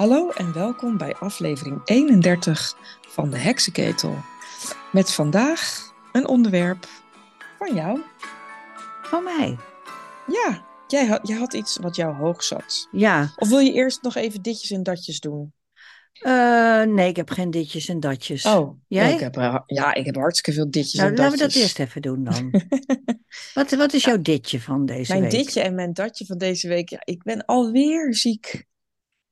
Hallo en welkom bij aflevering 31 van de Heksenketel. Met vandaag een onderwerp van jou. Van mij? Ja, jij had, jij had iets wat jou hoog zat. Ja. Of wil je eerst nog even ditjes en datjes doen? Uh, nee, ik heb geen ditjes en datjes. Oh, jij? Ik heb, uh, ja, ik heb hartstikke veel ditjes nou, en datjes. laten we dat eerst even doen dan. wat, wat is jouw ditje van deze mijn week? Mijn ditje en mijn datje van deze week. Ja, ik ben alweer ziek.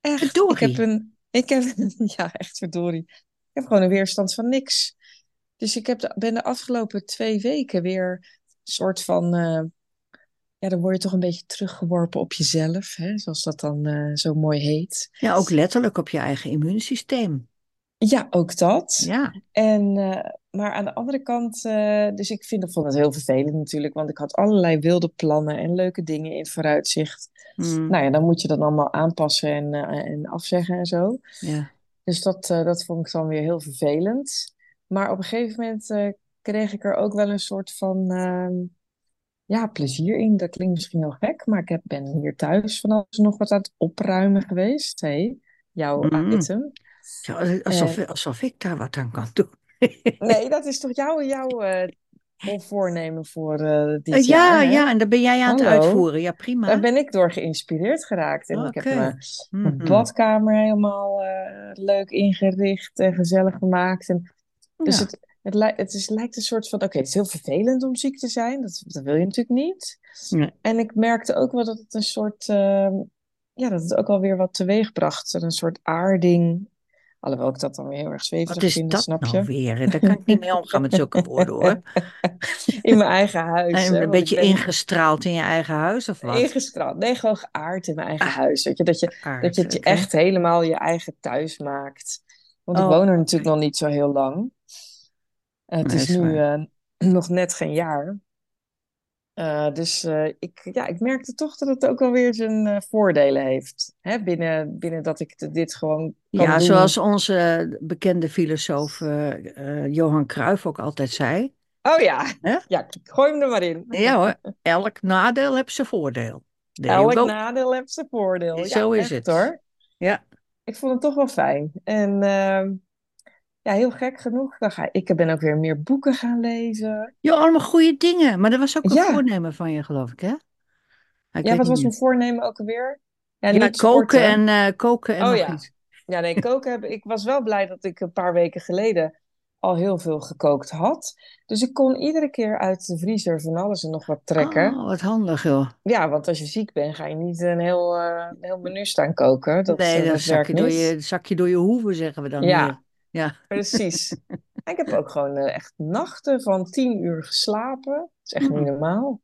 Echt. Verdorie. Ik heb een, ik heb, ja, echt verdorie. Ik heb gewoon een weerstand van niks. Dus ik heb de, ben de afgelopen twee weken weer een soort van. Uh, ja, dan word je toch een beetje teruggeworpen op jezelf, hè? zoals dat dan uh, zo mooi heet. Ja, ook letterlijk op je eigen immuunsysteem. Ja, ook dat. Ja. En, uh, maar aan de andere kant, uh, dus ik vind, vond het heel vervelend natuurlijk, want ik had allerlei wilde plannen en leuke dingen in vooruitzicht. Mm. Nou ja, dan moet je dat allemaal aanpassen en, uh, en afzeggen en zo. Ja. Dus dat, dat vond ik dan weer heel vervelend. Maar op een gegeven moment kreeg ik er ook wel een soort van ehm, ja, plezier in. Dat klinkt misschien heel gek, maar ik heb, ben hier thuis van alles nog wat aan het opruimen geweest. hey, jouw Mm. item. Ja, alsof, alsof ik daar wat aan kan doen. Nee, dat is toch jouw, jouw uh, voornemen voor uh, dit uh, ja, jaar? hè? Ja, en daar ben jij aan Hallo. het uitvoeren. Ja, prima. Daar ben ik door geïnspireerd geraakt. En ik heb mijn, badkamer helemaal uh, leuk ingericht en gezellig gemaakt. En, dus Ja. het, het, lijkt, het is, lijkt een soort van: oké, het is heel vervelend om ziek te zijn. Dat, dat wil je natuurlijk niet. Nee. En ik merkte ook wel dat het een soort. ehm, ja, dat het ook alweer wat teweeg bracht. Een soort aarding. Alhoewel ik dat dan weer heel erg zweverig Wat is vind, dat snap nou je? weer? Daar kan ik niet mee omgaan met zulke woorden hoor. In mijn eigen huis. Een beetje ben ingestraald in je eigen huis of wat? Ingestraald. Nee, gewoon geaard in mijn eigen Ah, huis. Weet je, dat je, Aard, dat je het je echt helemaal je eigen thuis maakt. Want ik Oh, woon er natuurlijk nog niet zo heel lang. Het Nee, is is nu eh, nog net geen jaar. Eh, dus eh, ik, ja, ik merkte toch dat het ook wel weer zijn eh, voordelen heeft. Hè? Binnen, binnen dat ik de- dit gewoon kan Ja, doen. zoals onze bekende filosoof Johan Cruijff ook altijd zei. Oh ja. Hè? ja, gooi hem er maar in. Ja hoor, elk nadeel heeft zijn voordeel. Elk nadeel heeft zijn voordeel. Zo is echt het. hoor. Ja. ik vond het toch wel fijn. En ehm, ja, heel gek genoeg. Dan ga, ik ben ook weer meer boeken gaan lezen. Jo, allemaal goede dingen. Maar dat was ook een Ja. voornemen van je, geloof ik, hè? Ik ja, wat was mijn voornemen ook alweer? Ja, koken en, eh, koken en Oh ja. iets. Ja, nee, koken heb ik was wel blij dat ik een paar weken geleden al heel veel gekookt had. Dus ik kon iedere keer uit de vriezer van alles en nog wat trekken. Oh, wat handig, joh. Ja, want als je ziek bent, ga je niet een heel, een heel menu staan koken. Dat, nee, dan dat zak werkt je, door je, zak je door je hoeven, zeggen we dan Ja. Ja. Precies. Ik heb ook gewoon eh, echt nachten van tien uur geslapen. Dat is echt niet Hmm. normaal.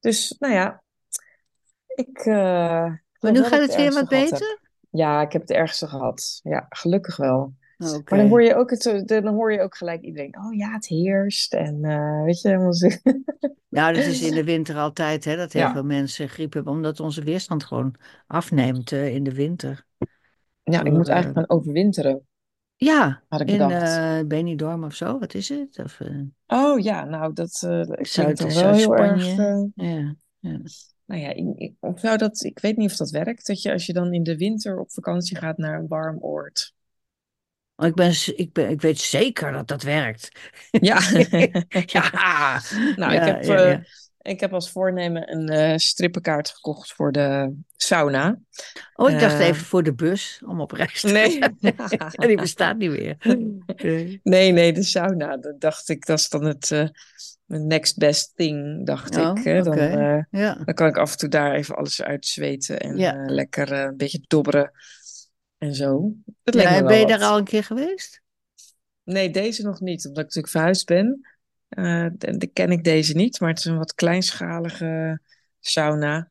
Dus, nou ja, ik. eh, Maar nu gaat het weer wat heb. beter? Ja, ik heb het ergste gehad. Ja, gelukkig wel. Maar dan hoor je ook, het, dan hoor je ook gelijk iedereen. Oh ja, het heerst. En eh, weet je, helemaal zo. Nou, dat is in de winter altijd, hè, dat heel Ja. veel mensen griep hebben, omdat onze weerstand gewoon afneemt eh, in de winter. Ja, ik moet eh, eigenlijk gaan overwinteren, Ja, had ik in eh Benidorm of zo, wat is het? Of, eh, Oh ja, nou, dat klinkt Zuid- wel heel erg. Ja, ja. Nou ja, ik, ik- of zou dat, ik weet niet of dat werkt, dat je als je dan in de winter op vakantie gaat naar een warm oord. Ik, ben, ik, ben, ik weet zeker dat dat werkt. Ja, Ja, nou, Ja, ik, heb, ja, ja. Ik heb als voornemen een eh, strippenkaart gekocht voor de sauna. Oh, ik dacht Eh, even voor de bus om op reis te Nee. Die bestaat niet meer. Nee. Nee, nee, de sauna. Dat dacht ik, dat is dan het eh, next best thing, dacht Oh, ik. Hè? Dan, Ja. dan kan ik af en toe daar even alles uitzweten en Ja. lekker een beetje dobberen en zo. Dat Ja, en ben je wat. daar al een keer geweest? Nee, deze nog niet, omdat ik natuurlijk verhuisd ben. Eh, de- de ken ik deze niet, maar het is een wat kleinschalige sauna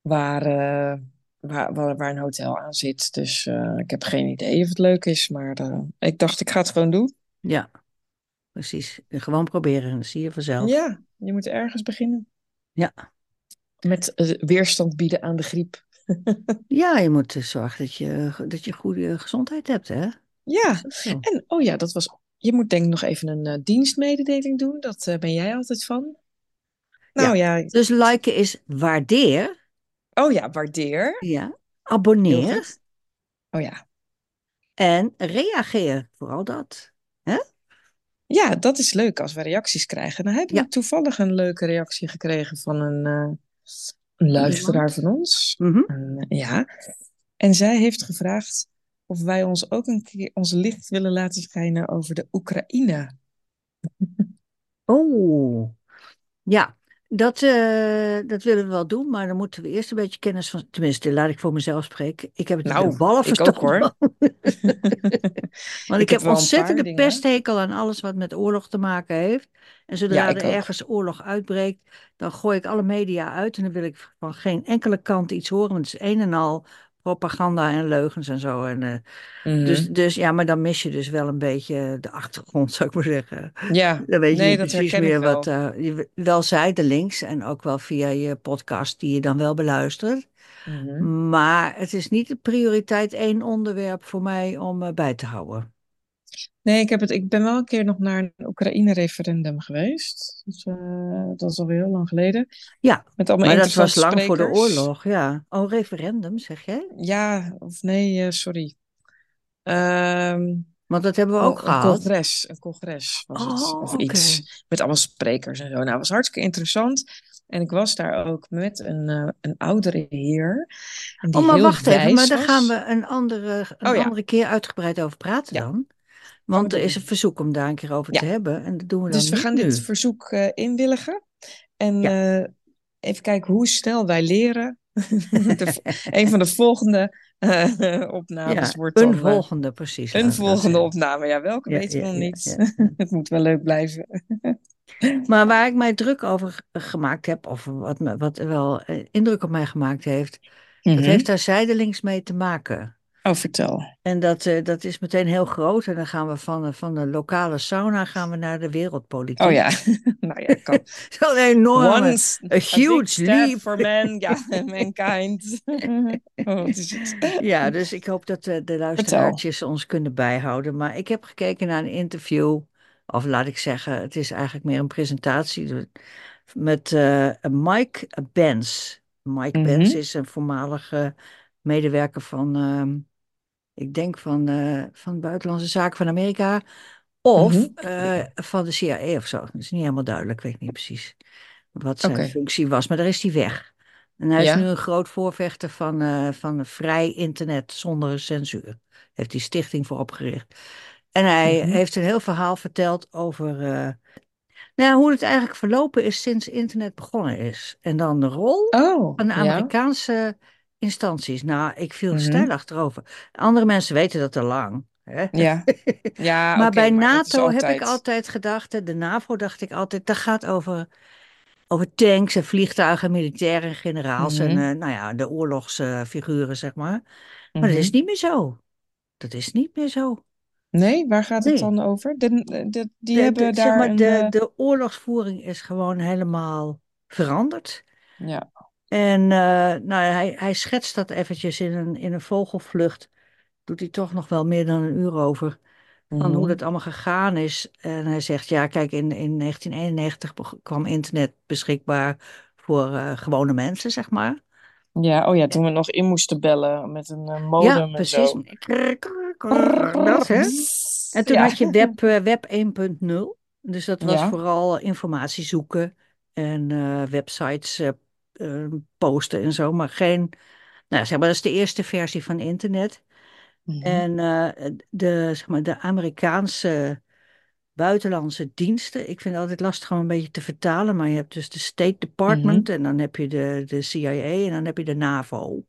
waar, eh, waar, waar, waar een hotel aan zit. Dus eh, ik heb geen idee of het leuk is, maar ik dacht ik ga het gewoon doen. Ja, precies. Gewoon proberen, dat zie je vanzelf. Ja, je moet ergens beginnen. Ja. Met weerstand bieden aan de griep. Ja, je moet zorgen dat je, dat je goede gezondheid hebt, hè? Ja, en oh ja, dat was. Je moet denk ik nog even een eh, dienstmededeling doen. Dat eh, ben jij altijd van. Nou ja. Dus liken is waardeer. Oh ja, waardeer. Ja. Abonneer. Oh ja. En reageer, vooral dat. Hè? Ja, dat is leuk als we reacties krijgen. Dan hebben we Ja. toevallig een leuke reactie gekregen van een, eh, een luisteraar van ons. Mhm. En, ja. En zij heeft gevraagd of wij ons ook een keer ons licht willen laten schijnen over de Oekraïne. Oh, ja. Dat, eh, dat willen we wel doen, maar dan moeten we eerst een beetje kennis van. Tenminste, laat ik voor mezelf spreken. Ik heb het Nou, ballen ik ook, hoor. Want ik, Ik heb ontzettende pesthekel aan alles wat met oorlog te maken heeft. En zodra Ja, er ook. ergens oorlog uitbreekt, dan gooi ik alle media uit. En dan wil ik van geen enkele kant iets horen. Want het is een en al propaganda en leugens en zo. En, eh, Mhm. dus, dus ja, maar dan mis je dus wel een beetje de achtergrond, zou ik maar zeggen. Ja, Dan weet je niet precies meer wel. wat eh, je wel zijdelings en ook wel via je podcast die je dan wel beluistert. Mhm. Maar het is niet de prioriteit één onderwerp voor mij om eh, bij te houden. Nee, ik, heb het, ik ben wel een keer nog naar een Oekraïne-referendum geweest. Dus, eh, dat is alweer heel lang geleden. Ja, Met allemaal maar dat was lang voor de sprekers. oorlog, ja. Oh, referendum, zeg jij? Ja, of nee, eh, sorry. Ehm, Want dat hebben we ook een, een gehad. congres, een congres was het, Oh, of iets. Met allemaal sprekers en zo. Nou, het was hartstikke interessant. En ik was daar ook met een, eh, een oudere heer. Die Oh, maar wacht even, maar daar gaan we een andere, een Oh ja. andere keer uitgebreid over praten Ja. dan. Want er is een verzoek om daar een keer over Ja. te hebben. En dat doen we dan Dus we gaan nu. dit verzoek eh, inwilligen. En Ja. eh, even kijken hoe snel wij leren. De, een van de volgende eh, opnames Ja, wordt dan een volgende, precies. een volgende opname. Ja, welke weten we nog niet. Het moet wel leuk blijven. Maar waar ik mij druk over gemaakt heb, of wat, me, wat wel indruk op mij gemaakt heeft, dat Mhm. heeft daar zijdelings mee te maken. Oh, vertel. En dat, eh, dat is meteen heel groot. En dan gaan we van, de- van de lokale sauna gaan we naar de wereldpolitiek. Oh ja, nou ja, kan. Zo'n enorme, Once a a huge step leap. for man, ja, mankind. Oh? Ja, dus ik hoop dat eh, de luisteraartjes ons kunnen bijhouden. Maar ik heb gekeken naar een interview, of laat ik zeggen, het is eigenlijk meer een presentatie met eh, Mike Benz. Mike Mhm. Benz is een voormalige medewerker van, ehm, ik denk van, eh, van Buitenlandse Zaken van Amerika. Of Mhm. eh, van de CIA of zo. Dat is niet helemaal duidelijk, ik weet niet precies wat zijn functie was. Maar daar is hij weg. En hij is nu een groot voorvechter van, eh, van een vrij internet zonder censuur. Heeft die stichting voor opgericht. En hij Mhm. heeft een heel verhaal verteld over nou, hoe het eigenlijk verlopen is sinds internet begonnen is. En dan de rol Oh, van de ja. Instanties. Nou, ik viel Mhm. stijl achterover. Andere mensen weten dat al lang. Hè? Ja, ja maar bij maar is NATO heb ik altijd. gedacht, de NAVO dacht ik altijd, dat gaat over, over tanks en vliegtuigen, militairen en generaals en Mhm. eh, nou ja, de oorlogsfiguren, zeg maar. Maar dat is Mhm. niet meer zo. Dat is niet meer zo. Nee, waar gaat het Nee. dan over? De, de, die De, hebben de, zeg daar maar, een... de, eh, de oorlogsvoering is gewoon helemaal veranderd. Ja. En eh, nou, ja, hij, hij schetst dat eventjes in een, in een vogelvlucht. Doet hij toch nog wel meer dan een uur over. Van hoe Mhm. dat allemaal gegaan is. En hij zegt, ja, kijk, in, in 1991 beg- kwam internet beschikbaar voor eh, gewone mensen, zeg maar. Ja, oh ja, toen we nog in moesten bellen met een eh, Ja, modem en precies. zo. Krr, krr, krr, Dat, hè? En toen Ja. had je web, web 1.0. Dus dat was Ja. vooral informatie zoeken en websites eh, posten en zo. Maar geen, nou zeg maar, dat is de eerste versie van internet. Mhm. En eh, de, zeg maar, de Amerikaanse buitenlandse diensten, ik vind het altijd lastig om een beetje te vertalen, maar je hebt dus de State Department en dan heb je de, de CIA en dan heb je de NAVO.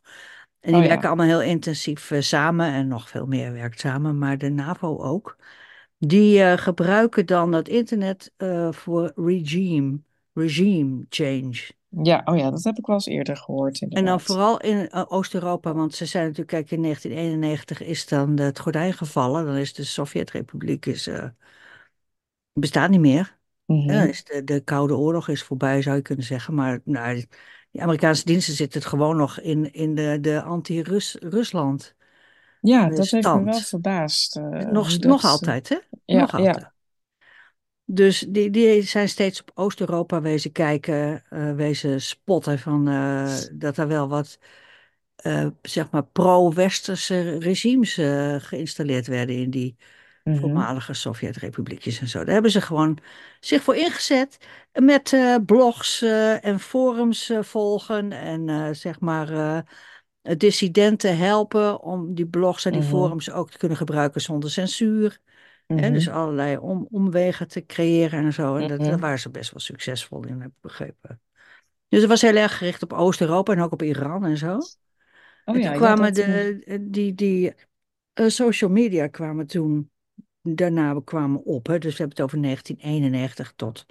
En die Oh ja. werken allemaal heel intensief eh, samen en nog veel meer werkt samen, maar de NAVO ook. Die gebruiken dan dat internet voor regime, regime change. Ja, oh ja, dat heb ik wel eens eerder gehoord En dan vooral in eh, Oost-Europa, want ze zijn natuurlijk, kijk, in 1991 is dan het gordijn gevallen. Dan is de Sovjet-Republiek is, eh, bestaat niet meer. Mhm. Ja, is de, de Koude Oorlog is voorbij, zou je kunnen zeggen. Maar nou, die Amerikaanse diensten zitten het gewoon nog in, in de, de anti-Rusland Ja, dat heeft me wel verbaasd. eh, Nog, nog altijd, hè? Ja, nog ja. Dus die, die zijn steeds op Oost-Europa wezen kijken, eh, wezen spotten van eh, dat er wel wat eh, zeg maar pro-westerse regimes geïnstalleerd werden in die Mhm. voormalige Sovjet-republiekjes en zo. Daar hebben ze gewoon zich voor ingezet met blogs en forums volgen en zeg maar dissidenten helpen om die blogs en die Mhm. forums ook te kunnen gebruiken zonder censuur. Hè, dus Mhm. allerlei om, omwegen te creëren en zo. En dat, daar Mhm. waren ze best wel succesvol in, heb ik begrepen. Dus het was heel erg gericht op Oost-Europa en ook op Iran en zo. Oh En toen ja, ja, kwamen dat. eh, de, die, die eh, social media kwamen toen daarna kwamen op. Hè? Dus we hebben het over 1991 tot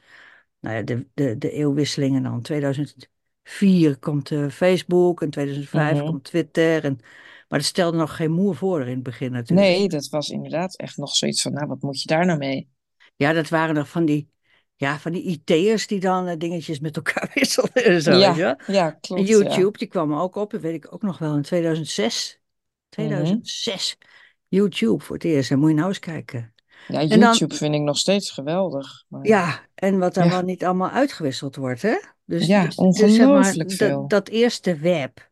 nou ja, de, de, de eeuwwisseling. En dan 2004 komt eh, Facebook en 2005 mhm. komt Twitter. En, maar dat stelde nog geen moer voor in het begin natuurlijk. Nee, dat was inderdaad echt nog zoiets van, nou, wat moet je daar nou mee? Ja, dat waren nog van die, ja, van die IT'ers die dan eh, dingetjes met elkaar wisselden en zo. Ja, ja, En klopt, ja. YouTube, die kwam ook op, dat weet ik ook nog wel, in 2006. Mhm. 2006. YouTube voor het eerst. En moet je nou eens kijken. Ja, En dan, YouTube vind ik nog steeds geweldig. Maar ja, en wat dan wel niet allallemaal uitgewisseld wordt, hè? Dus, ja, dus, dus zeg maar, ongelooflijk dat, veel. dat eerste web,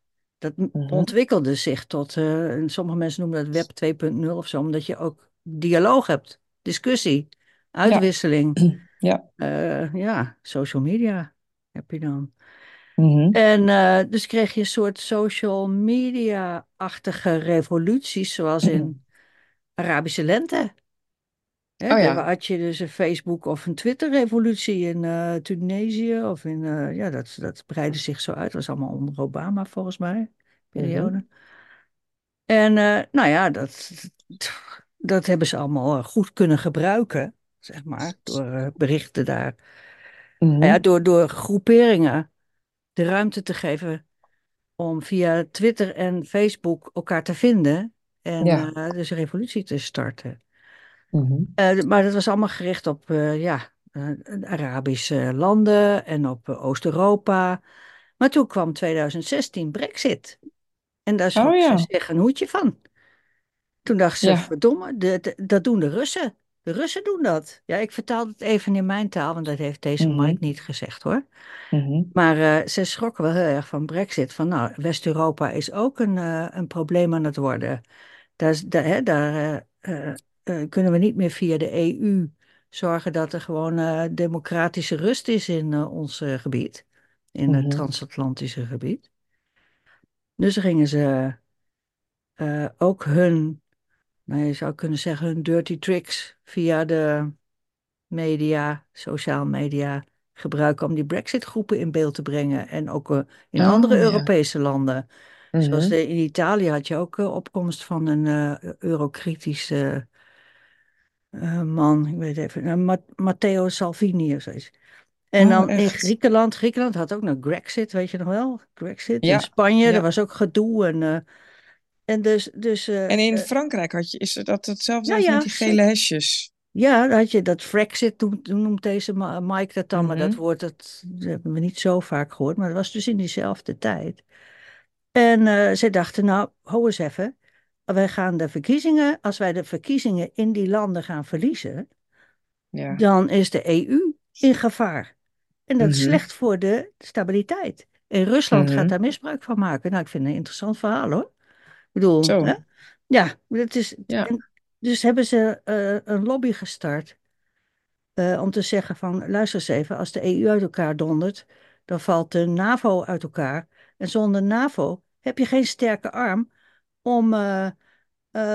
dat Mhm. ontwikkelde zich tot, eh, en sommige mensen noemen dat web 2.0 of zo, omdat je ook dialoog hebt, discussie, uitwisseling. ja. Eh, ja, social media heb je dan. Mhm. En eh, dus kreeg je een soort social media-achtige revoluties, zoals in Arabische lente. Hè, Oh daar had je dus een Facebook of een Twitter-revolutie in Tunesië of in, ja, dat, dat breidde zich zo uit. Dat was allemaal onder Obama volgens mij, Mhm. periode. En eh, nou ja, dat, dat hebben ze allemaal eh, goed kunnen gebruiken, zeg maar, door eh, berichten daar. Nou ja, Mhm. door, door groeperingen de ruimte te geven om via Twitter en Facebook elkaar te vinden en Ja. dus een revolutie te starten. Mhm. Maar dat was allemaal gericht op ja, Arabische landen en op Oost-Europa. Maar toen kwam 2016 Brexit. En daar Oh schrok ze zich een hoedje van. Toen dacht ze, Ja. verdomme, de, de- dat doen de Russen. De Russen doen dat. Ja, ik vertaal het even in mijn taal, want dat heeft deze Mhm. Mike niet gezegd hoor. Mhm. Maar eh, ze schrokken wel heel erg van Brexit. Van nou, West-Europa is ook een, eh, een probleem aan het worden. Daar, hè, daar eh, kunnen we niet meer via de EU zorgen dat er gewoon democratische rust is in ons gebied. In het Mhm. transatlantische gebied. Dus gingen ze eh, ook hun, nou, je zou kunnen zeggen, hun dirty tricks via de media, sociaal media gebruiken om die Brexit-groepen in beeld te brengen. En ook eh, in andere Oh ja. Europese landen. Zoals Mhm. de, in Italië had je ook eh, opkomst van een eurokritische man, ik weet even, Ma- Matteo Salvini of zoiets. En Oh, dan in? Griekenland, Griekenland had ook nog Grexit, weet je nog wel? Grexit. In Ja. Spanje, er Ja. was ook gedoe. En, eh, en dus, dus eh, En in eh, Frankrijk had je, is dat hetzelfde als met die gele hesjes? Ja, dan had je dat Frexit, toen, toen noemt deze Mike dat dan, maar dat Mhm. woord dat, hebben we niet zo vaak gehoord, maar dat was dus in diezelfde tijd. En eh, ze dachten, nou, hou eens even, wij gaan de verkiezingen, als wij de verkiezingen in die landen gaan verliezen, Ja. dan is de EU in gevaar. En dat is Mhm. slecht voor de stabiliteit. En Rusland gaat Mhm. daar misbruik van maken. Nou, ik vind het een interessant verhaal hoor. Ik bedoel, Zo. hè? Ja, het is, Ja. en dus hebben ze eh, een lobby gestart eh, om te zeggen van, luister eens even, als de EU uit elkaar dondert, dan valt de NAVO uit elkaar. En zonder NAVO heb je geen sterke arm om eh,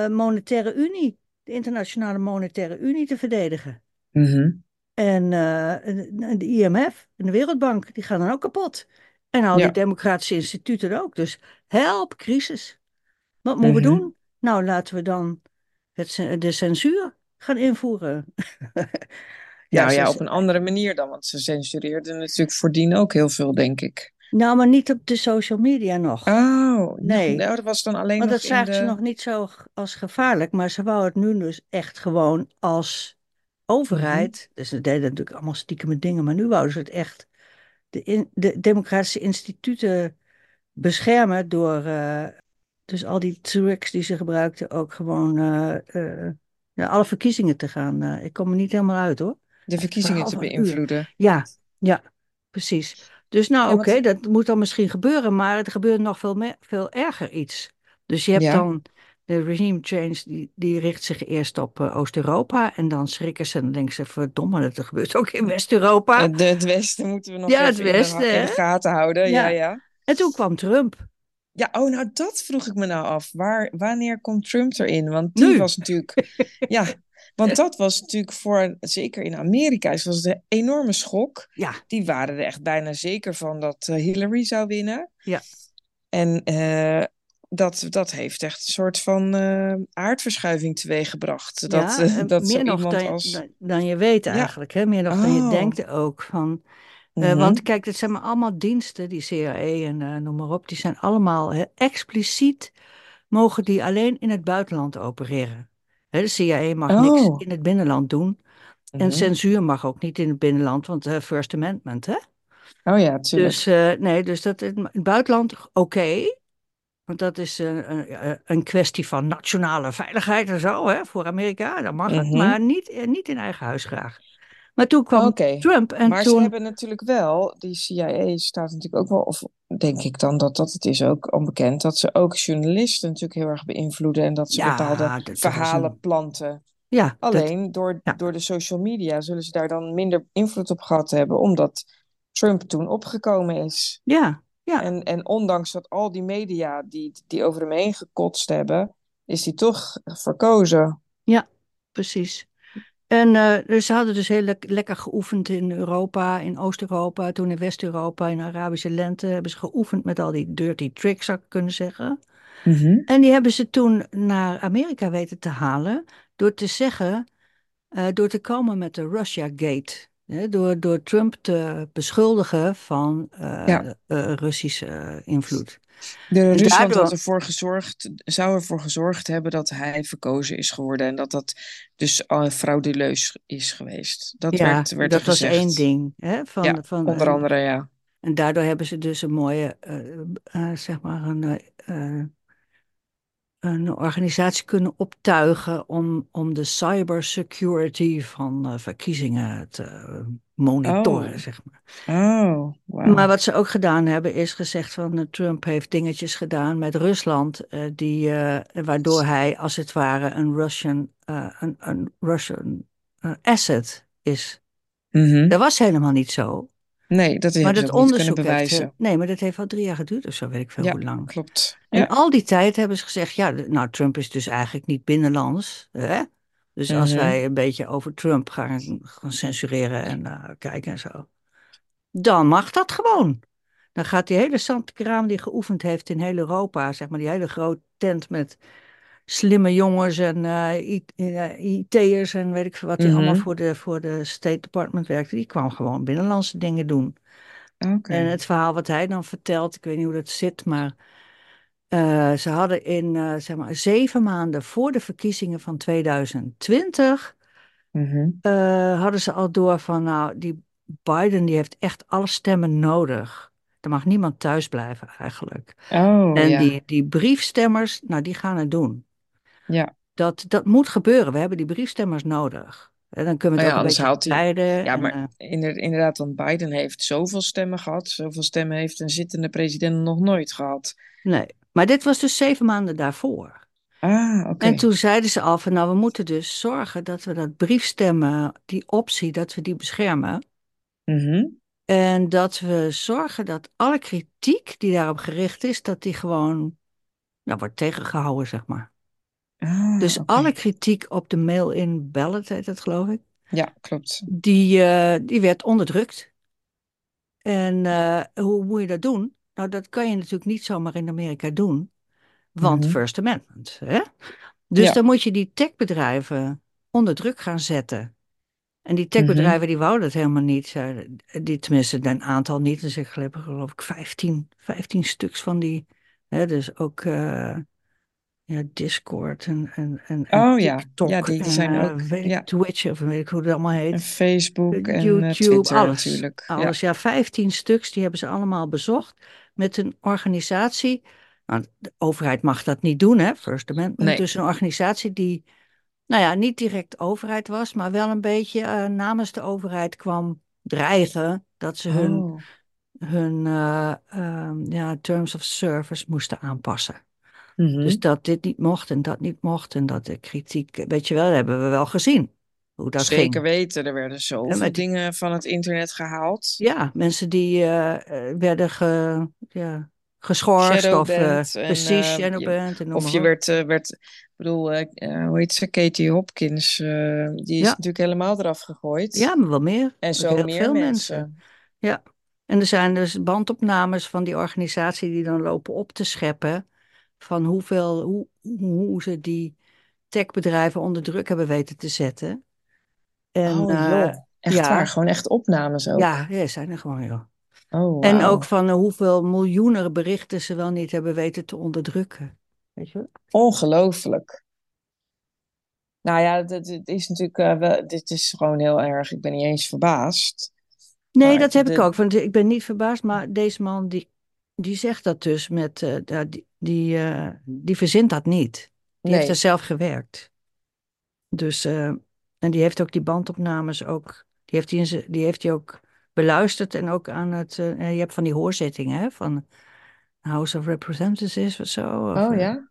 monetaire unie, de internationale monetaire unie te verdedigen. Mhm. En eh, en de IMF en de Wereldbank, die gaan dan ook kapot. En al die Ja. democratische instituten ook. Dus help, crisis. Wat moeten we Mhm. doen? Nou, laten we dan het, de censuur gaan invoeren. Ja, Nou ja, ze- op een andere manier dan, want ze censureerden natuurlijk voordien ook heel veel, denk ik. nou, maar niet op de social media nog. Oh, Nee, nou, dat was dan alleen want dat zagen ze de... nog niet zo als gevaarlijk. Maar ze wou het nu dus echt gewoon als. Overheid. Dus ze deden natuurlijk allemaal stiekeme dingen. Maar nu wouden ze het echt de, in, de democratische instituten beschermen door eh, dus al die tricks die ze gebruikten ook gewoon ja, alle verkiezingen te gaan. ik kom er niet helemaal uit hoor. de verkiezingen te uur. beïnvloeden. Ja, ja, precies. Dus nou Ja, oké, want, dat moet dan misschien gebeuren, maar het gebeurt nog veel, me- veel erger iets. Dus je hebt ja, dan de regime change, die, die richt zich eerst op eh, Oost-Europa en dan schrikken ze en denken ze, verdomme, dat gebeurt ook in West-Europa. het, het Westen moeten we nog Ja, het in de, Westen, in de gaten houden. Ja, Ja. ja. En toen kwam Trump. Ja, oh, nou dat vroeg ik me nou af. Waar, wanneer komt Trump erin? Want die Nu. was natuurlijk, ja, want dat was natuurlijk voor, zeker in Amerika, is- was het een enorme schok. Ja, Die waren er echt bijna zeker van dat eh, Hillary zou winnen. ja, En eh, dat, dat heeft echt een soort van eh, aardverschuiving teweeggebracht. Dat, ja. eh, en dat meer nog dan, als... dan, dan je weet Ja, eigenlijk, hè? Meer nog dan je oh. denkt ook. Van, eh, mhm. want kijk, het zijn maar allemaal diensten, die CIA en eh, noem maar op, die zijn allemaal hè, expliciet, mogen die alleen in het buitenland opereren. Hè, de CIA mag niks Oh. in het binnenland doen. En mhm. censuur mag ook niet in het binnenland, want First Amendment, hè? Oh ja, tuurlijk. Dus nee, dus dat in het buitenland oké. Want dat is een, een, een kwestie van nationale veiligheid en zo, hè, voor Amerika. Dan mag het, Mhm. maar niet, eh, niet in eigen huis graag. Maar toen kwam. Trump en Maar ze hebben natuurlijk wel, die CIA staat natuurlijk ook wel, of denk ik dan dat dat het is ook onbekend, dat ze ook journalisten natuurlijk heel erg beïnvloeden en dat ze bepaalde Ja, dat, dat is verhalen een. planten. Ja, dat, Alleen door, ja, door de social media zullen ze daar dan minder invloed op gehad hebben, omdat Trump toen opgekomen is. ja, ja, En, en ondanks dat al die media die, die over hem heen gekotst hebben, is hij toch verkozen. ja, precies. En dus ze hadden dus heel lek- lekker geoefend in Europa, in Oost-Europa, toen in West-Europa, in Arabische lente, hebben ze geoefend met al die dirty tricks, zou ik kunnen zeggen. Mhm. En die hebben ze toen naar Amerika weten te halen door te zeggen, eh, door te komen met de Russia Gate. Door, door Trump te beschuldigen van eh, Ja. eh, Russische eh, invloed. De En Rusland had daardoor, ervoor gezorgd, zou ervoor gezorgd hebben dat hij verkozen is geworden en dat dat dus al frauduleus is geweest. Dat ja, werd, werd er dat was één ding. Hè, van, Ja, van, onder andere, ja. en daardoor hebben ze dus een mooie, zeg maar, een, een organisatie kunnen optuigen om, om de cybersecurity van eh, verkiezingen te monitoren, Oh, zeg maar. oh, Maar wauw. wat ze ook gedaan hebben, is gezegd van eh, Trump heeft dingetjes gedaan met Rusland, eh, die, eh, waardoor hij als het ware een Russian, eh, een, een Russian eh, asset is. Mhm. Dat was helemaal niet zo. Nee, dat Maar hebben ze dat kunnen onderzoek heeft, eh, bewijzen. nee, maar dat heeft al drie jaar geduurd of zo, weet ik veel Ja, hoe lang. klopt. En Ja. al die tijd hebben ze gezegd, ja, nou, Trump is dus eigenlijk niet binnenlands. Hè? Dus als Mhm. wij een beetje over Trump gaan, gaan censureren en eh, kijken en zo, dan mag dat gewoon. Dan gaat die hele zandkraam die geoefend heeft in heel Europa, zeg maar, die hele grote tent met slimme jongens en eh, I- eh, IT'ers en weet ik veel wat, die allemaal Mhm. voor de, voor de State Department werkten, die kwam gewoon binnenlandse dingen doen. En het verhaal wat hij dan vertelt, ik weet niet hoe dat zit, maar eh, ze hadden in eh, zeg maar zeven maanden voor de verkiezingen van 2020 Mhm. eh, hadden ze al door van nou die Biden die heeft echt alle stemmen nodig. Er mag niemand thuis blijven eigenlijk. Oh, En ja. die, die briefstemmers, nou die gaan het doen. Ja. Dat, dat moet gebeuren. We hebben die briefstemmers nodig. En dan kunnen we Oh het ja, ook een beetje haalt hij. Ja, En, maar eh, inder- inderdaad, want Biden heeft zoveel stemmen gehad. Zoveel stemmen heeft een zittende president nog nooit gehad. nee. Maar dit was dus zeven maanden daarvoor. Ah, oké. En toen zeiden ze al van nou, we moeten dus zorgen dat we dat briefstemmen, die optie, dat we die beschermen. Mhm. En dat we zorgen dat alle kritiek die daarop gericht is, dat die gewoon nou, wordt tegengehouden, zeg maar. Ah, Dus alle kritiek op de mail-in ballot, heet dat geloof ik, Ja, klopt. die, eh, die werd onderdrukt. En eh, hoe moet je dat doen? Nou, dat kan je natuurlijk niet zomaar in Amerika doen, want Mhm. First Amendment. Hè? Dus Ja. dan moet je die techbedrijven onder druk gaan zetten. En die Mhm. techbedrijven die wouden het helemaal niet. Die, tenminste, een aantal niet. Dus ik geloof, geloof ik 15, 15 stuks van die. Hè, dus ook eh, ja, Discord en, en, en, en Oh ja, TikTok ja, die en zijn eh, ook. weet Ja, Twitch of weet ik hoe het allemaal en heet. Facebook Eh, en eh, YouTube, Twitter alles. natuurlijk. Ja. Alles, ja, 15 stuks, die hebben ze allemaal bezocht met een organisatie. Nou, de overheid mag dat niet doen, hè, First Amendment. Nee. Dus een organisatie die, nou ja, niet direct overheid was, maar wel een beetje namens de overheid kwam dreigen dat ze hun Oh, hun eh, ehm, ja, terms of service moesten aanpassen. Dus Mhm. dat dit niet mocht en dat niet mocht en dat de kritiek, weet je wel, hebben we wel gezien hoe dat Zeker ging. weten, er werden En zoveel met dingen van het internet gehaald. ja, mensen die eh, eh, werden ge, ja, geschorst of eh, precies en noem of je op. werd, werd ik bedoel, hoe heet ze, Katie Hopkins, die is Ja, natuurlijk helemaal eraf gegooid. ja, maar wel meer. En zo heel meer veel mensen. mensen. Ja. En er zijn dus bandopnames van die organisatie die dan lopen op te scheppen van hoeveel, hoe, hoe ze die techbedrijven onder druk hebben weten te zetten. En Oh eh, waar, ja, gewoon echt opnames ook. ja, ja, zijn er gewoon, joh. Oh En ook van eh, hoeveel miljoenen berichten ze wel niet hebben weten te onderdrukken. Weet je? ongelooflijk. Nou ja, dit, is natuurlijk, eh, wel, dit is gewoon heel erg, ik ben niet eens verbaasd. Nee, Maar dat heb ik ook. Want ik ben niet verbaasd, maar deze man die, die zegt dat dus met, die, die, eh, die verzint dat niet. Die heeft er zelf gewerkt. Dus, eh, en die heeft ook die bandopnames ook, die heeft hij, die heeft hij ook beluisterd en ook aan het, eh, je hebt van die hoorzittingen, hè, van House of Representatives of zo. Of, oh ja,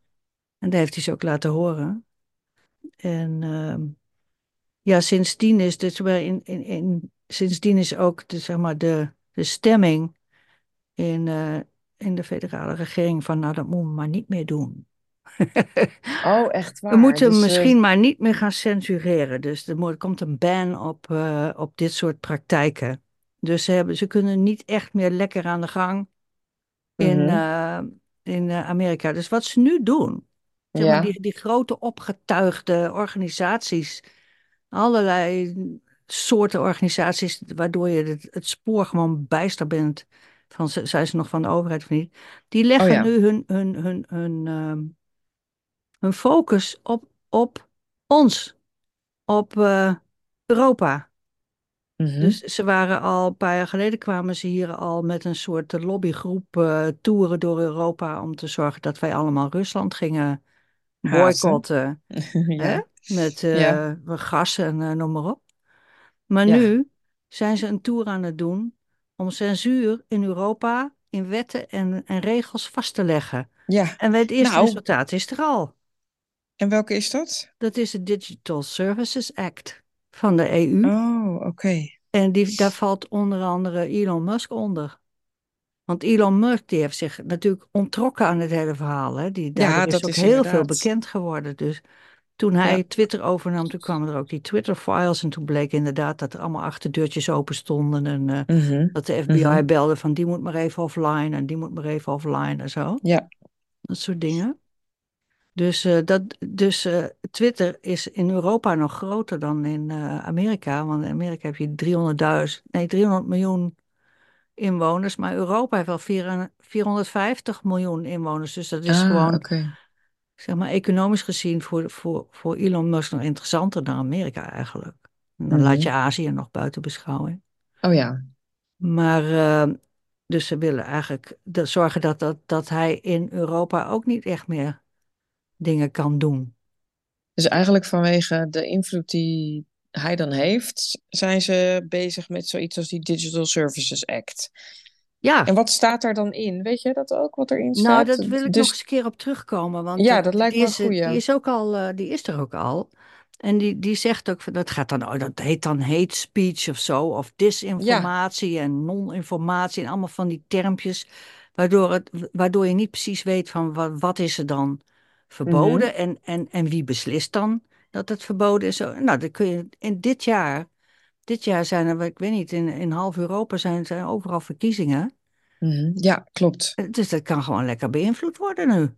en daar heeft hij ze ook laten horen. En ehm, ja, sindsdien is dit, in, in, in, sindsdien is ook de, zeg maar, de, de stemming in, in de federale regering van nou, dat moeten we maar niet meer doen. oh echt We waar. moeten Dus, eh, misschien maar niet meer gaan censureren. Dus er komt een ban op, eh, op dit soort praktijken. Dus ze, hebben, ze kunnen niet echt meer lekker aan de gang in, mhm, eh, in Amerika. Dus wat ze nu doen, zeg maar ja, die, die grote opgetuigde organisaties, allerlei soorten organisaties, waardoor je het, het spoor gewoon bijster bent van zijn ze nog van de overheid of niet, die oh leggen ja, nu hun, hun, hun, hun, ehm, hun focus op, op ons, op eh, Europa. mhm, Dus ze waren al, een paar jaar geleden kwamen ze hier al met een soort lobbygroep eh toeren door Europa om te zorgen dat wij allemaal Rusland gingen boycotten, hè? Ja, Met ja, eh, gas en noem maar op. Maar nu zijn ze een tour aan het doen om censuur in Europa in wetten en, en regels vast te leggen. ja. En het eerste Nou, resultaat is er al. en welke is dat? Dat is de Digital Services Act van de EU. Oh, oké. En die, daar valt onder andere Elon Musk onder. Want Elon Musk die heeft zich natuurlijk ontrokken aan het hele verhaal. Hè? Die, Ja, is dat ook is heel veel bekend geworden. Dus toen hij Ja, Twitter overnam, toen kwamen er ook die Twitter-files. En toen bleek inderdaad dat er allemaal achterdeurtjes open stonden. En eh, mhm, dat de mhm, FBI belde van die moet maar even offline en die moet maar even offline en zo. ja, Dat soort dingen. Dus, eh, dat, dus eh, Twitter is in Europa nog groter dan in Amerika. Want in Amerika heb je 300.000, nee 300 miljoen inwoners. Maar Europa heeft wel 400 450 miljoen inwoners. Dus dat is ah, gewoon. Zeg maar, economisch gezien voor, voor, voor Elon Musk nog interessanter dan Amerika eigenlijk. En dan laat je mhm. Azië nog buiten beschouwing. Oh ja, Maar eh, dus ze willen eigenlijk dat, zorgen dat, dat, dat hij in Europa ook niet echt meer dingen kan doen. dus eigenlijk vanwege de invloed die hij dan heeft, zijn ze bezig met zoiets als die Digital Services Act. En Ja, wat staat daar dan in? Weet je dat ook, wat erin nou, staat? dat wil ik nog eens Dus een keer op terugkomen, want ja, dat, dat lijkt die me een is, eh, die goeie. is ook al, eh, die is er ook al. En die, die zegt ook, van, dat gaat dan, oh, dat heet dan hate speech of zo, of Ja, disinformatie en non-informatie en allemaal van die termpjes, waardoor, het, waardoor je niet precies weet van wat, wat is er dan mhm, verboden en, en, en wie beslist dan dat het verboden is. Zo, Nou, dan kun je in dit jaar, dit jaar zijn er, ik weet niet, in, in half Europa zijn, zijn overal verkiezingen. mhm. Ja, klopt. Eh, Dus dat kan gewoon lekker beïnvloed worden nu.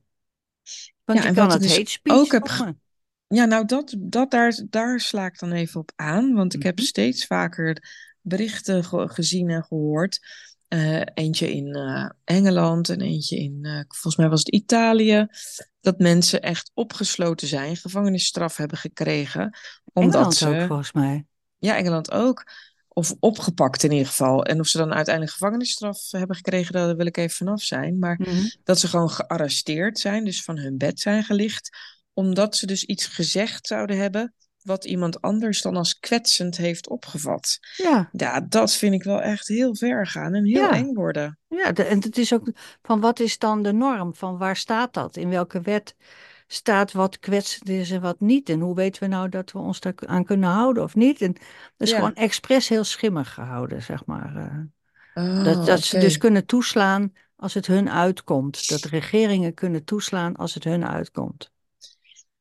Want Ja, je kan het dus hate ook speech heb ge- noemen. Ja, nou, dat, dat daar, daar sla ik dan even op aan. Want ik heb Mhm. steeds vaker berichten ge- gezien en gehoord. Eh, eentje in eh, Engeland en eentje in, volgens mij was het Italië. Dat mensen echt opgesloten zijn, gevangenisstraf hebben gekregen. Omdat Engeland ook, ze, volgens mij. Ja, Engeland ook. Of opgepakt in ieder geval. En of ze dan uiteindelijk gevangenisstraf hebben gekregen, daar wil ik even vanaf zijn. Maar Mhm. dat ze gewoon gearresteerd zijn, dus van hun bed zijn gelicht. Omdat ze dus iets gezegd zouden hebben wat iemand anders dan als kwetsend heeft opgevat. Ja, Ja, dat vind ik wel echt heel ver gaan en heel Ja. eng worden. ja de- en het is ook van wat is dan de norm? Van waar staat dat? In welke wet staat wat kwetsend is en wat niet? En hoe weten we nou dat we ons daar aan kunnen houden of niet? En dat is Ja. gewoon expres heel schimmig gehouden, zeg maar. eh. Oh, Dat, dat ze dus kunnen toeslaan als het hun uitkomt. Dat regeringen kunnen toeslaan als het hun uitkomt.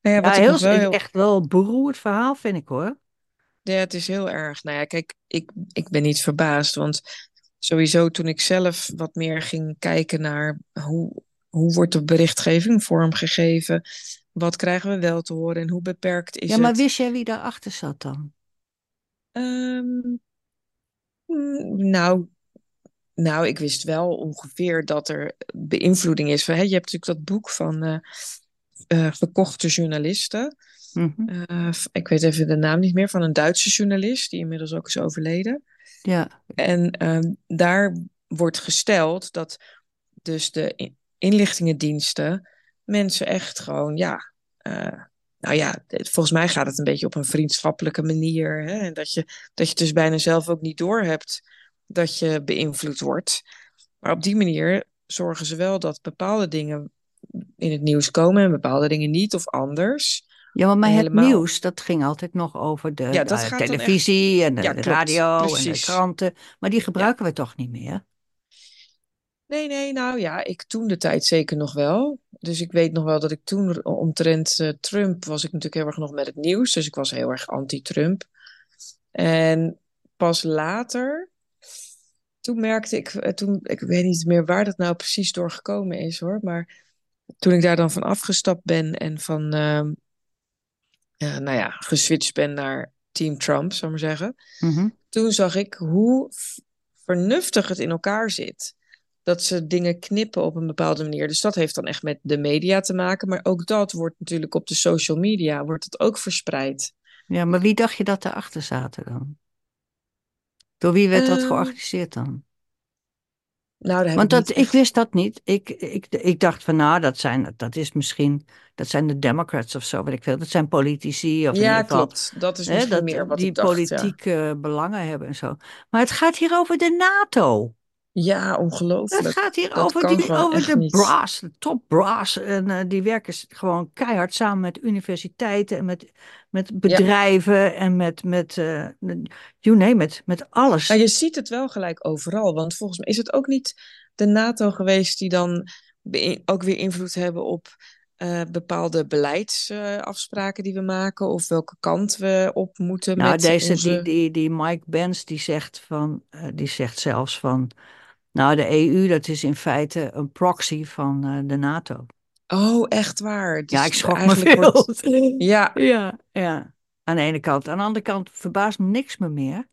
Nou ja, Ja, wat heel, wel heel... echt wel een beroerd verhaal vind ik hoor. Ja, het is heel erg. Nou ja, kijk, ik, ik ben niet verbaasd, want sowieso toen ik zelf wat meer ging kijken naar hoe, hoe wordt de berichtgeving vormgegeven, wat krijgen we wel te horen en hoe beperkt is Ja, maar het? wist jij wie daarachter zat dan? Ehm, mm, nou, nou, ik wist wel ongeveer dat er beïnvloeding is. Hè, je hebt natuurlijk dat boek van eh, verkochte journalisten. Mhm. Eh, ik weet even de naam niet meer, van een Duitse journalist, die inmiddels ook is overleden. Ja, En ehm, daar wordt gesteld dat dus de inlichtingendiensten mensen echt gewoon, ja, eh, nou ja, volgens mij gaat het een beetje op een vriendschappelijke manier. Hè? En dat je, dat je dus bijna zelf ook niet doorhebt dat je beïnvloed wordt. Maar op die manier zorgen ze wel dat bepaalde dingen in het nieuws komen en bepaalde dingen niet of anders. ja maar, het helemaal- nieuws, dat ging altijd nog over de, Ja, dan televisie en de, Ja, de klopt, radio en de kranten. Maar die gebruiken we toch niet meer? Nee, nee, nou ja, ik toen de tijd zeker nog wel. Dus ik weet nog wel dat ik toen omtrent eh, Trump was ik natuurlijk heel erg nog met het nieuws. Dus ik was heel erg anti-Trump. En pas later, toen merkte ik, eh, toen, ik weet niet meer waar dat nou precies door gekomen is hoor. Maar toen ik daar dan van afgestapt ben en van, ehm, nou ja, geswitcht ben naar Team Trump, zou ik maar zeggen. Mhm. Toen zag ik hoe vernuftig het in elkaar zit. Dat ze dingen knippen op een bepaalde manier. Dus dat heeft dan echt met de media te maken. Maar ook dat wordt natuurlijk op de social media wordt het ook verspreid. Ja, maar wie dacht je dat daarachter zaten dan? Door wie werd dat Ehm, georganiseerd dan? Nou, daar Want ik dat, ik echt- wist dat niet. Ik, ik, ik dacht van nou, dat, zijn, dat is misschien, dat zijn de Democrats of zo, weet ik veel. Dat zijn politici of Ja, klopt. Dat is hè, misschien dat, meer wat die ik dacht. Ja, politieke belangen hebben en zo. Maar het gaat hier over de NATO. Ja Het ongelooflijk. gaat hier Dat over, die, over de niet. brass, de top brass. En eh, die werken gewoon keihard samen met universiteiten en met, met bedrijven en met, met eh, you name it, met alles. Maar je ziet het wel gelijk overal. Want volgens mij is het ook niet de NATO geweest die dan ook weer invloed hebben op eh, bepaalde beleidsafspraken die we maken. Of welke kant we op moeten Nou, met deze, onze... die, die, die Mike Benz, die zegt, van, die zegt zelfs van, nou, de EU, dat is in feite een proxy van eh, de NATO. Oh, echt waar. Dus ja, ik schrok me veel. wordt- Ja, Ja, ja. Aan de ene kant. Aan de andere kant verbaast me niks me meer.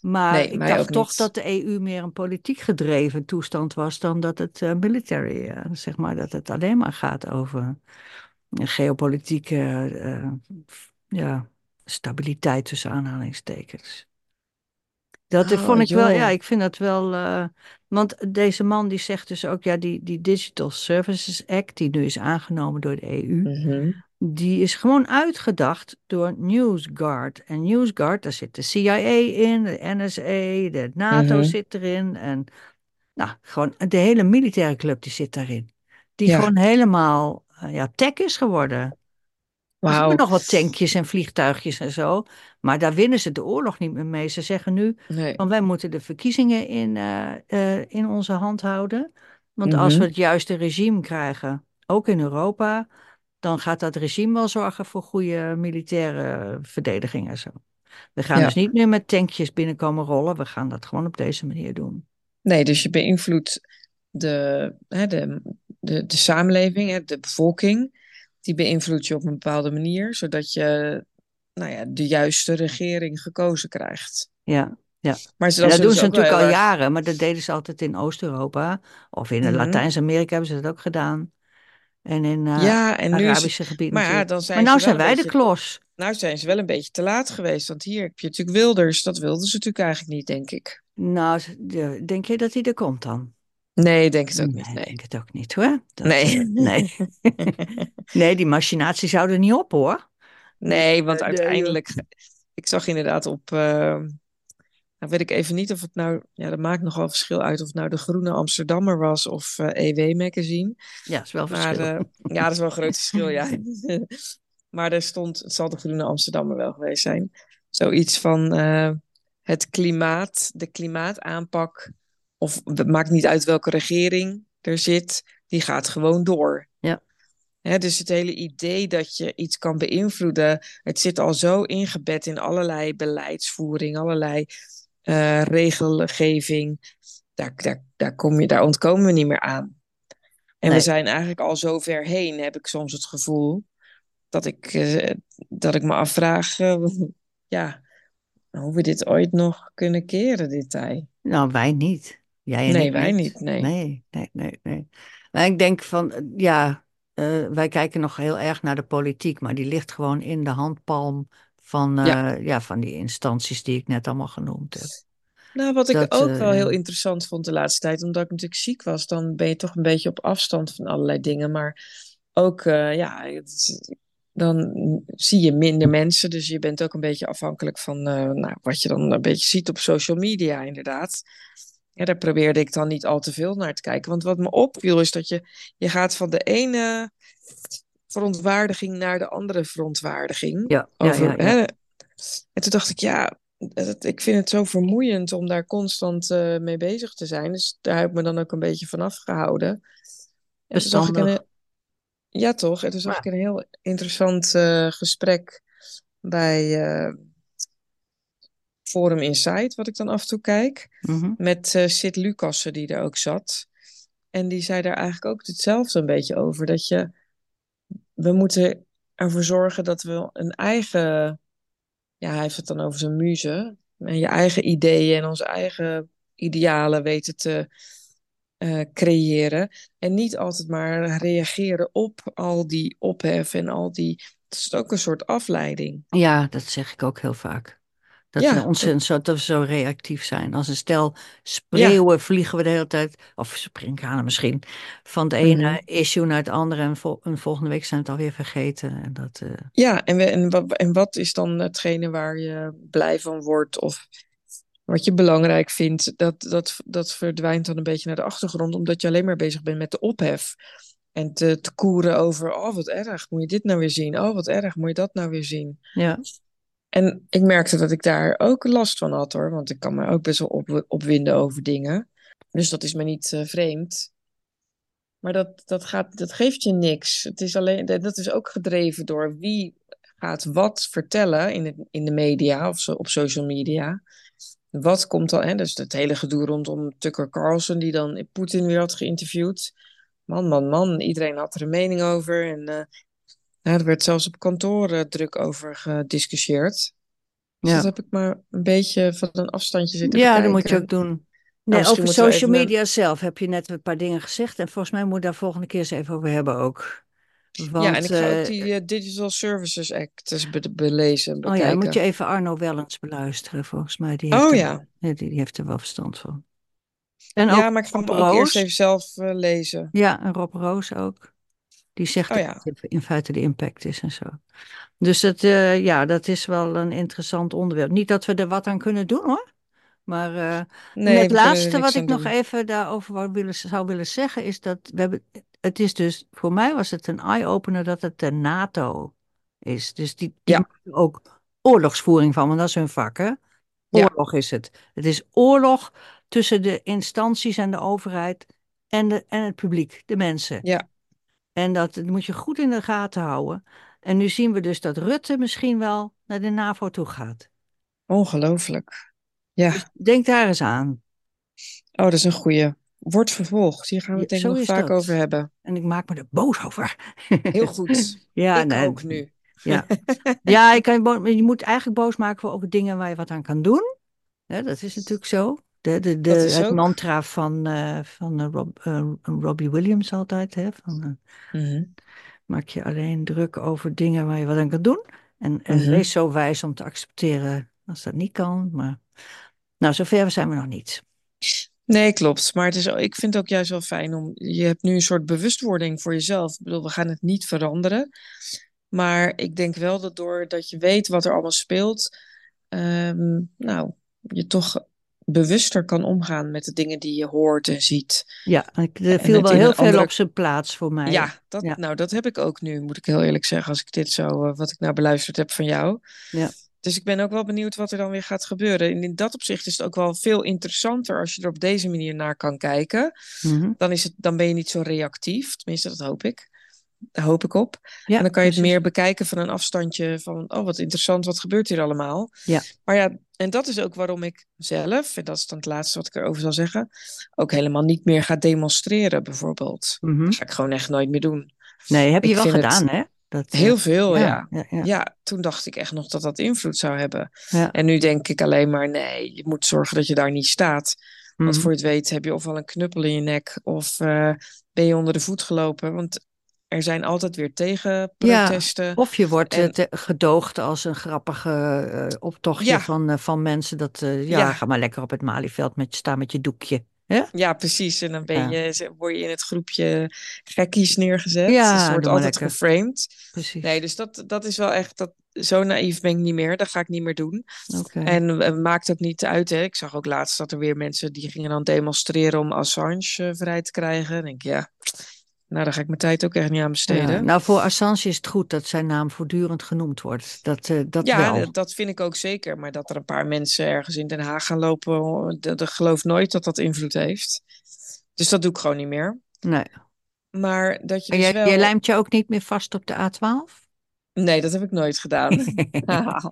Maar Nee, ik dacht toch niet. dat de EU meer een politiek gedreven toestand was dan dat het eh, military, eh, zeg maar, dat het alleen maar gaat over geopolitieke ja, stabiliteit tussen aanhalingstekens. Dat Oh, vond ik wel, ja, ik vind dat wel. eh, want deze man die zegt dus ook, ja, die, die Digital Services Act, die nu is aangenomen door de EU, Mhm. die is gewoon uitgedacht door NewsGuard. En NewsGuard, daar zit de CIA in, de NSA, de NATO Mhm. zit erin. En nou, gewoon de hele militaire club die zit daarin. Die Ja. gewoon helemaal eh, ja, tech is geworden. Er Wauw. hebben nog wat tankjes en vliegtuigjes en zo. Maar daar winnen ze de oorlog niet meer mee. Ze zeggen nu, Nee. van wij moeten de verkiezingen in, eh, eh, in onze hand houden. Want als Mhm. we het juiste regime krijgen, ook in Europa, dan gaat dat regime wel zorgen voor goede militaire verdediging en zo. We gaan Ja. dus niet meer met tankjes binnenkomen rollen. We gaan dat gewoon op deze manier doen. Nee, dus je beïnvloedt de, hè, de, de, de samenleving, hè, de bevolking. Die beïnvloed je op een bepaalde manier, zodat je nou ja, de juiste regering gekozen krijgt. Ja, ja. Maar ze, dan dat doen ze natuurlijk al erg- jaren, maar dat deden ze altijd in Oost-Europa. Of in Mhm. Latijns-Amerika hebben ze dat ook gedaan. En in Ja, en nu is het, Arabische gebieden maar ja, dan zijn Maar nou zijn wij de klos. nou zijn ze wel een beetje te laat geweest. Want hier heb je natuurlijk Wilders. Dat wilden ze natuurlijk eigenlijk niet, denk ik. Nou, de- denk je dat hij er komt dan? Nee, denk het ook niet. Nee. denk het ook niet hoor. Dat, Nee. eh, nee. nee, die machinatie zou er niet op hoor. Nee, want eh, de- uiteindelijk, ik zag inderdaad op, eh, nou weet ik even niet of het nou, ja, dat maakt nogal verschil uit of het nou de Groene Amsterdammer was of eh, EW Magazine. ja, is wel Maar verschil. eh, ja, dat is wel een groot verschil, ja. Maar er stond, het zal de Groene Amsterdammer wel geweest zijn, zoiets van eh, het klimaat, de klimaataanpak, of het maakt niet uit welke regering er zit, die gaat gewoon door. Ja. Dus het hele idee dat je iets kan beïnvloeden, het zit al zo ingebed in allerlei beleidsvoering, allerlei eh, regelgeving. Daar, daar, daar, kom je, daar ontkomen we niet meer aan. En Nee. we zijn eigenlijk al zo ver heen, heb ik soms het gevoel, dat ik, eh, dat ik me afvraag, eh, ja, hoe we dit ooit nog kunnen keren, dit tij. Nou, wij niet. Jij en Nee, wij niet, nee. Nee, nee, nee, nee. Maar ik denk van, eh, ja, eh, wij kijken nog heel erg naar de politiek, maar die ligt gewoon in de handpalm van, eh, Ja. ja. van die instanties die ik net allemaal genoemd heb. Nou, wat ik ook eh, wel heel interessant vond de laatste tijd, omdat ik natuurlijk ziek was, dan ben je toch een beetje op afstand van allerlei dingen. Maar ook, eh, ja, het dan zie je minder mensen, dus je bent ook een beetje afhankelijk van eh, nou, wat je dan een beetje ziet op social media, inderdaad. Ja, daar probeerde ik dan niet al te veel naar te kijken. Want wat me opviel is dat je, je gaat van de ene verontwaardiging naar de andere verontwaardiging. Ja, ja, Over, ja, ja. Hè? En toen dacht ik, ja, ik vind het zo vermoeiend om daar constant eh, mee bezig te zijn. Dus daar heb ik me dan ook een beetje van afgehouden. En toen zag ik een, ja, toch? En toen zag ik een heel interessant eh, gesprek bij eh, Forum Insight, wat ik dan af en toe kijk, Mhm. met eh Sid Lucassen, die er ook zat. En die zei daar eigenlijk ook hetzelfde een beetje over. Dat je, we moeten ervoor zorgen dat we een eigen, ja, hij heeft het dan over zijn muze, en je eigen ideeën en onze eigen idealen weten te eh, creëren. En niet altijd maar reageren op al die ophef en al die. Het is ook een soort afleiding. Ja, dat zeg ik ook heel vaak. Dat Ja, we ontzettend zo, dat we zo reactief zijn. Als een stel spreeuwen vliegen we de hele tijd, of springkanen misschien, van het ene Mhm. issue naar het andere. En, vol- en volgende week zijn we het alweer vergeten. En dat, eh, Ja, en, we, en, wat, en wat is dan hetgene waar je blij van wordt of wat je belangrijk vindt? Dat, dat, dat verdwijnt dan een beetje naar de achtergrond, omdat je alleen maar bezig bent met de ophef. En te, te koeren over, oh wat erg, moet je dit nou weer zien? Oh wat erg, moet je dat nou weer zien? ja. En ik merkte dat ik daar ook last van had hoor, want ik kan me ook best wel op, opwinden over dingen. Dus dat is me niet eh, vreemd. Maar dat, dat, gaat, dat geeft je niks. Het is alleen, dat is ook gedreven door wie gaat wat vertellen in, het, in de media of zo, op social media. Wat komt dan, hè? Dus het hele gedoe rondom Tucker Carlson, die dan Poetin weer had geïnterviewd. Man, man, man, iedereen had er een mening over. En eh, nou, er werd zelfs op kantoor eh, druk over gediscussieerd. Dus Ja. dat heb ik maar een beetje van een afstandje zitten Ja, bekijken. dat moet je ook doen. Nee, misschien over social media zelf heb je net een paar dingen gezegd. En volgens mij moeten we daar volgende keer eens even over hebben ook. Want, ja, en ik ga ook eh, die eh, Digital Services Act eens be belezen, Oh bekijken. ja, dan moet je even Arno Wellens beluisteren, volgens mij. Die heeft Oh er, ja. die, die heeft er wel verstand van. En Ja, ook maar ik ga hem ook eerst even zelf lezen. Ja, en Rob Roos ook. Die zegt Oh dat ja. het in feite de impact is en zo. Dus dat, eh, ja, dat is wel een interessant onderwerp. Niet dat we er wat aan kunnen doen hoor. Maar eh, Nee, het laatste wat ik nog doen. even daarover wou willen, zou willen zeggen is dat we hebben, het is dus, voor mij was het een eye-opener dat het de NATO is. Dus die, die Ja. maken ook oorlogsvoering van, want dat is hun vak hè. Ja. Oorlog is het. Het is oorlog tussen de instanties en de overheid en, de, en het publiek, de mensen. Ja. En dat, dat moet je goed in de gaten houden. En nu zien we dus dat Rutte misschien wel naar de NAVO toe gaat. Ongelooflijk. Ja, Dus denk daar eens aan. oh, dat is een goeie. Wordt vervolgd. Hier gaan we het Ja, denk ik nog vaak dat. over hebben. En ik maak me er boos over. Heel goed. ja, ik nee, ook nu. Ja, ja ik kan, je je moet eigenlijk boos maken voor ook dingen waar je wat aan kan doen. Dat is natuurlijk zo. De, de, het ook. mantra van, eh, van eh, Rob, eh, Robbie Williams altijd. Hè, van, Mhm. maak je alleen druk over dingen waar je wat aan kan doen. En, en Mhm. wees zo wijs om te accepteren als dat niet kan. Maar nou, zover zijn we nog niet. Nee, klopt. Maar het is, ik vind het ook juist wel fijn om. Je hebt nu een soort bewustwording voor jezelf. Ik bedoel, we gaan het niet veranderen. Maar ik denk wel dat doordat je weet wat er allemaal speelt, ehm, nou, je toch bewuster kan omgaan met de dingen die je hoort en ziet. Ja, er viel wel heel veel op zijn plaats voor mij. Ja, dat, nou dat heb ik ook nu, moet ik heel eerlijk zeggen, als ik dit zo, eh, wat ik nou beluisterd heb van jou. Ja. Dus ik ben ook wel benieuwd wat er dan weer gaat gebeuren. En in dat opzicht is het ook wel veel interessanter als je er op deze manier naar kan kijken. Mhm. Dan, is het, dan ben je niet zo reactief. Tenminste, dat hoop ik. Daar hoop ik op. Ja, en dan kan je het meer bekijken van een afstandje van, oh wat interessant, wat gebeurt hier allemaal? Ja. Maar ja, en dat is ook waarom ik zelf, en dat is dan het laatste wat ik erover zal zeggen, ook helemaal niet meer ga demonstreren bijvoorbeeld. Mhm. Dat ga ik gewoon echt nooit meer doen. Nee, heb je Ik wel gedaan, hè? Dat, eh, Heel veel, ja. ja, ja. Ja, toen dacht ik echt nog dat dat invloed zou hebben. Ja. En nu denk ik alleen maar, nee, je moet zorgen dat je daar niet staat. Want Mhm. voor je het weet heb je ofwel een knuppel in je nek of eh, ben je onder de voet gelopen. Want er zijn altijd weer tegenprotesten. Of je wordt En- eh, te- gedoogd als een grappige eh, optochtje Ja. van, eh, van mensen. Dat, ja, Ja. ga maar lekker op het Malieveld met, staan met je doekje. Ja, precies. En dan ben Ja. je, word je in het groepje gekkies neergezet. Ja, dus wordt altijd lekker. geframed. Precies. Nee, dus dat, dat is wel echt, dat, zo naïef ben ik niet meer. Dat ga ik niet meer doen. Oké. En maakt ook niet uit. Hè. Ik zag ook laatst dat er weer mensen die gingen dan demonstreren om Assange vrij te krijgen. Denk ik, ja, nou daar ga ik mijn tijd ook echt niet aan besteden. Ja, Ja, nou, voor Assange is het goed dat zijn naam voortdurend genoemd wordt. Dat, eh, dat wel. dat- dat vind ik ook zeker. Maar dat er een paar mensen ergens in Den Haag gaan lopen, dat, geloof nooit dat dat invloed heeft. Dus dat doe ik gewoon niet meer. Nee. Maar dat je En dus jij, wel... jij lijmt je ook niet meer vast op de A12? Nee, dat heb ik nooit gedaan.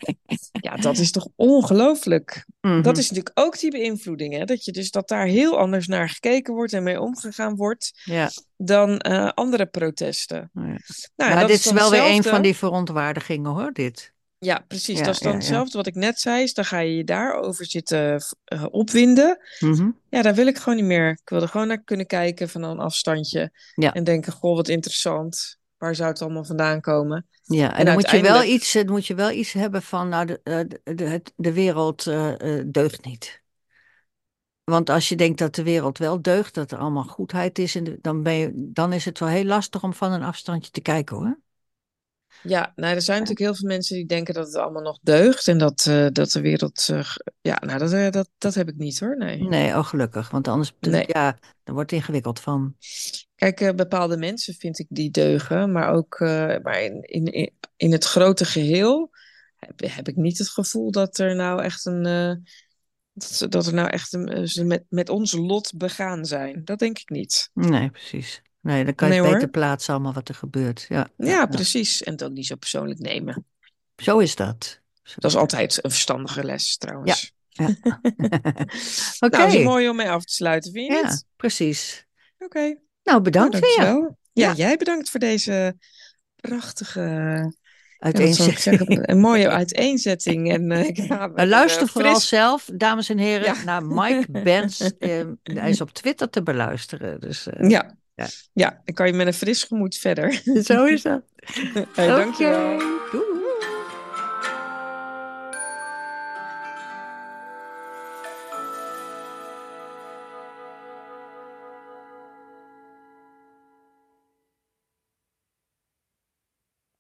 ja, dat is toch ongelooflijk. Mhm. Dat is natuurlijk ook die beïnvloeding, hè? Dat je dus dat daar heel anders naar gekeken wordt en mee omgegaan wordt Ja, dan eh, andere protesten. nou ja. Nou, Ja, dat dit is wel weer een van die verontwaardigingen hoor, dit. Ja, precies. Ja, dat is dan ja, ja. hetzelfde wat ik net zei. Is dan ga je je daarover zitten eh, opwinden. Mhm. Ja, daar wil ik gewoon niet meer. Ik wil er gewoon naar kunnen kijken van een afstandje. En denken, goh, wat interessant. Waar zou het allemaal vandaan komen? Ja, en, En dan moet je, wel iets, dan moet je wel iets hebben van, nou, de, eh, de, de, de wereld eh, eh, deugt niet. Want als je denkt dat de wereld wel deugt, dat er allemaal goedheid is, en dan, ben je, dan is het wel heel lastig om van een afstandje te kijken hoor. Ja, nou, er zijn natuurlijk heel veel mensen die denken dat het allemaal nog deugt. En dat, eh, dat de wereld... eh, ja, nou, dat, eh, dat, dat heb ik niet hoor, nee. Nee, oh gelukkig, want anders, Nee. ja, dan wordt het ingewikkeld van. Kijk, eh, bepaalde mensen vind ik die deugen, maar ook eh, maar in, in, in het grote geheel heb, heb ik niet het gevoel dat er nou echt een, eh, dat, dat er nou echt een, ze met, met ons lot begaan zijn. Dat denk ik niet. Nee, precies. Nee, dan kan je Nee, beter hoor. plaatsen allemaal wat er gebeurt. Ja, Ja, precies. En het ook niet zo persoonlijk nemen. Zo is dat. Zo Dat is altijd een verstandige les trouwens. Ja. Oké, Nou, dat is mooi om mee af te sluiten, vind je ja, niet? precies. Oké, nou, bedankt weer. dankjewel. Ja, Ja. jij bedankt voor deze prachtige, ja, Uiteenzetting. zeggen, een mooie uiteenzetting. En, eh, weer, luister eh, vooral zelf, dames en heren, Ja. naar Mike Benz. Eh, hij is op Twitter te beluisteren. Dus, eh, Ja. Ja. dan kan je met een fris gemoed verder. Zo is dat. Hey, dankjewel. Oké, Doei.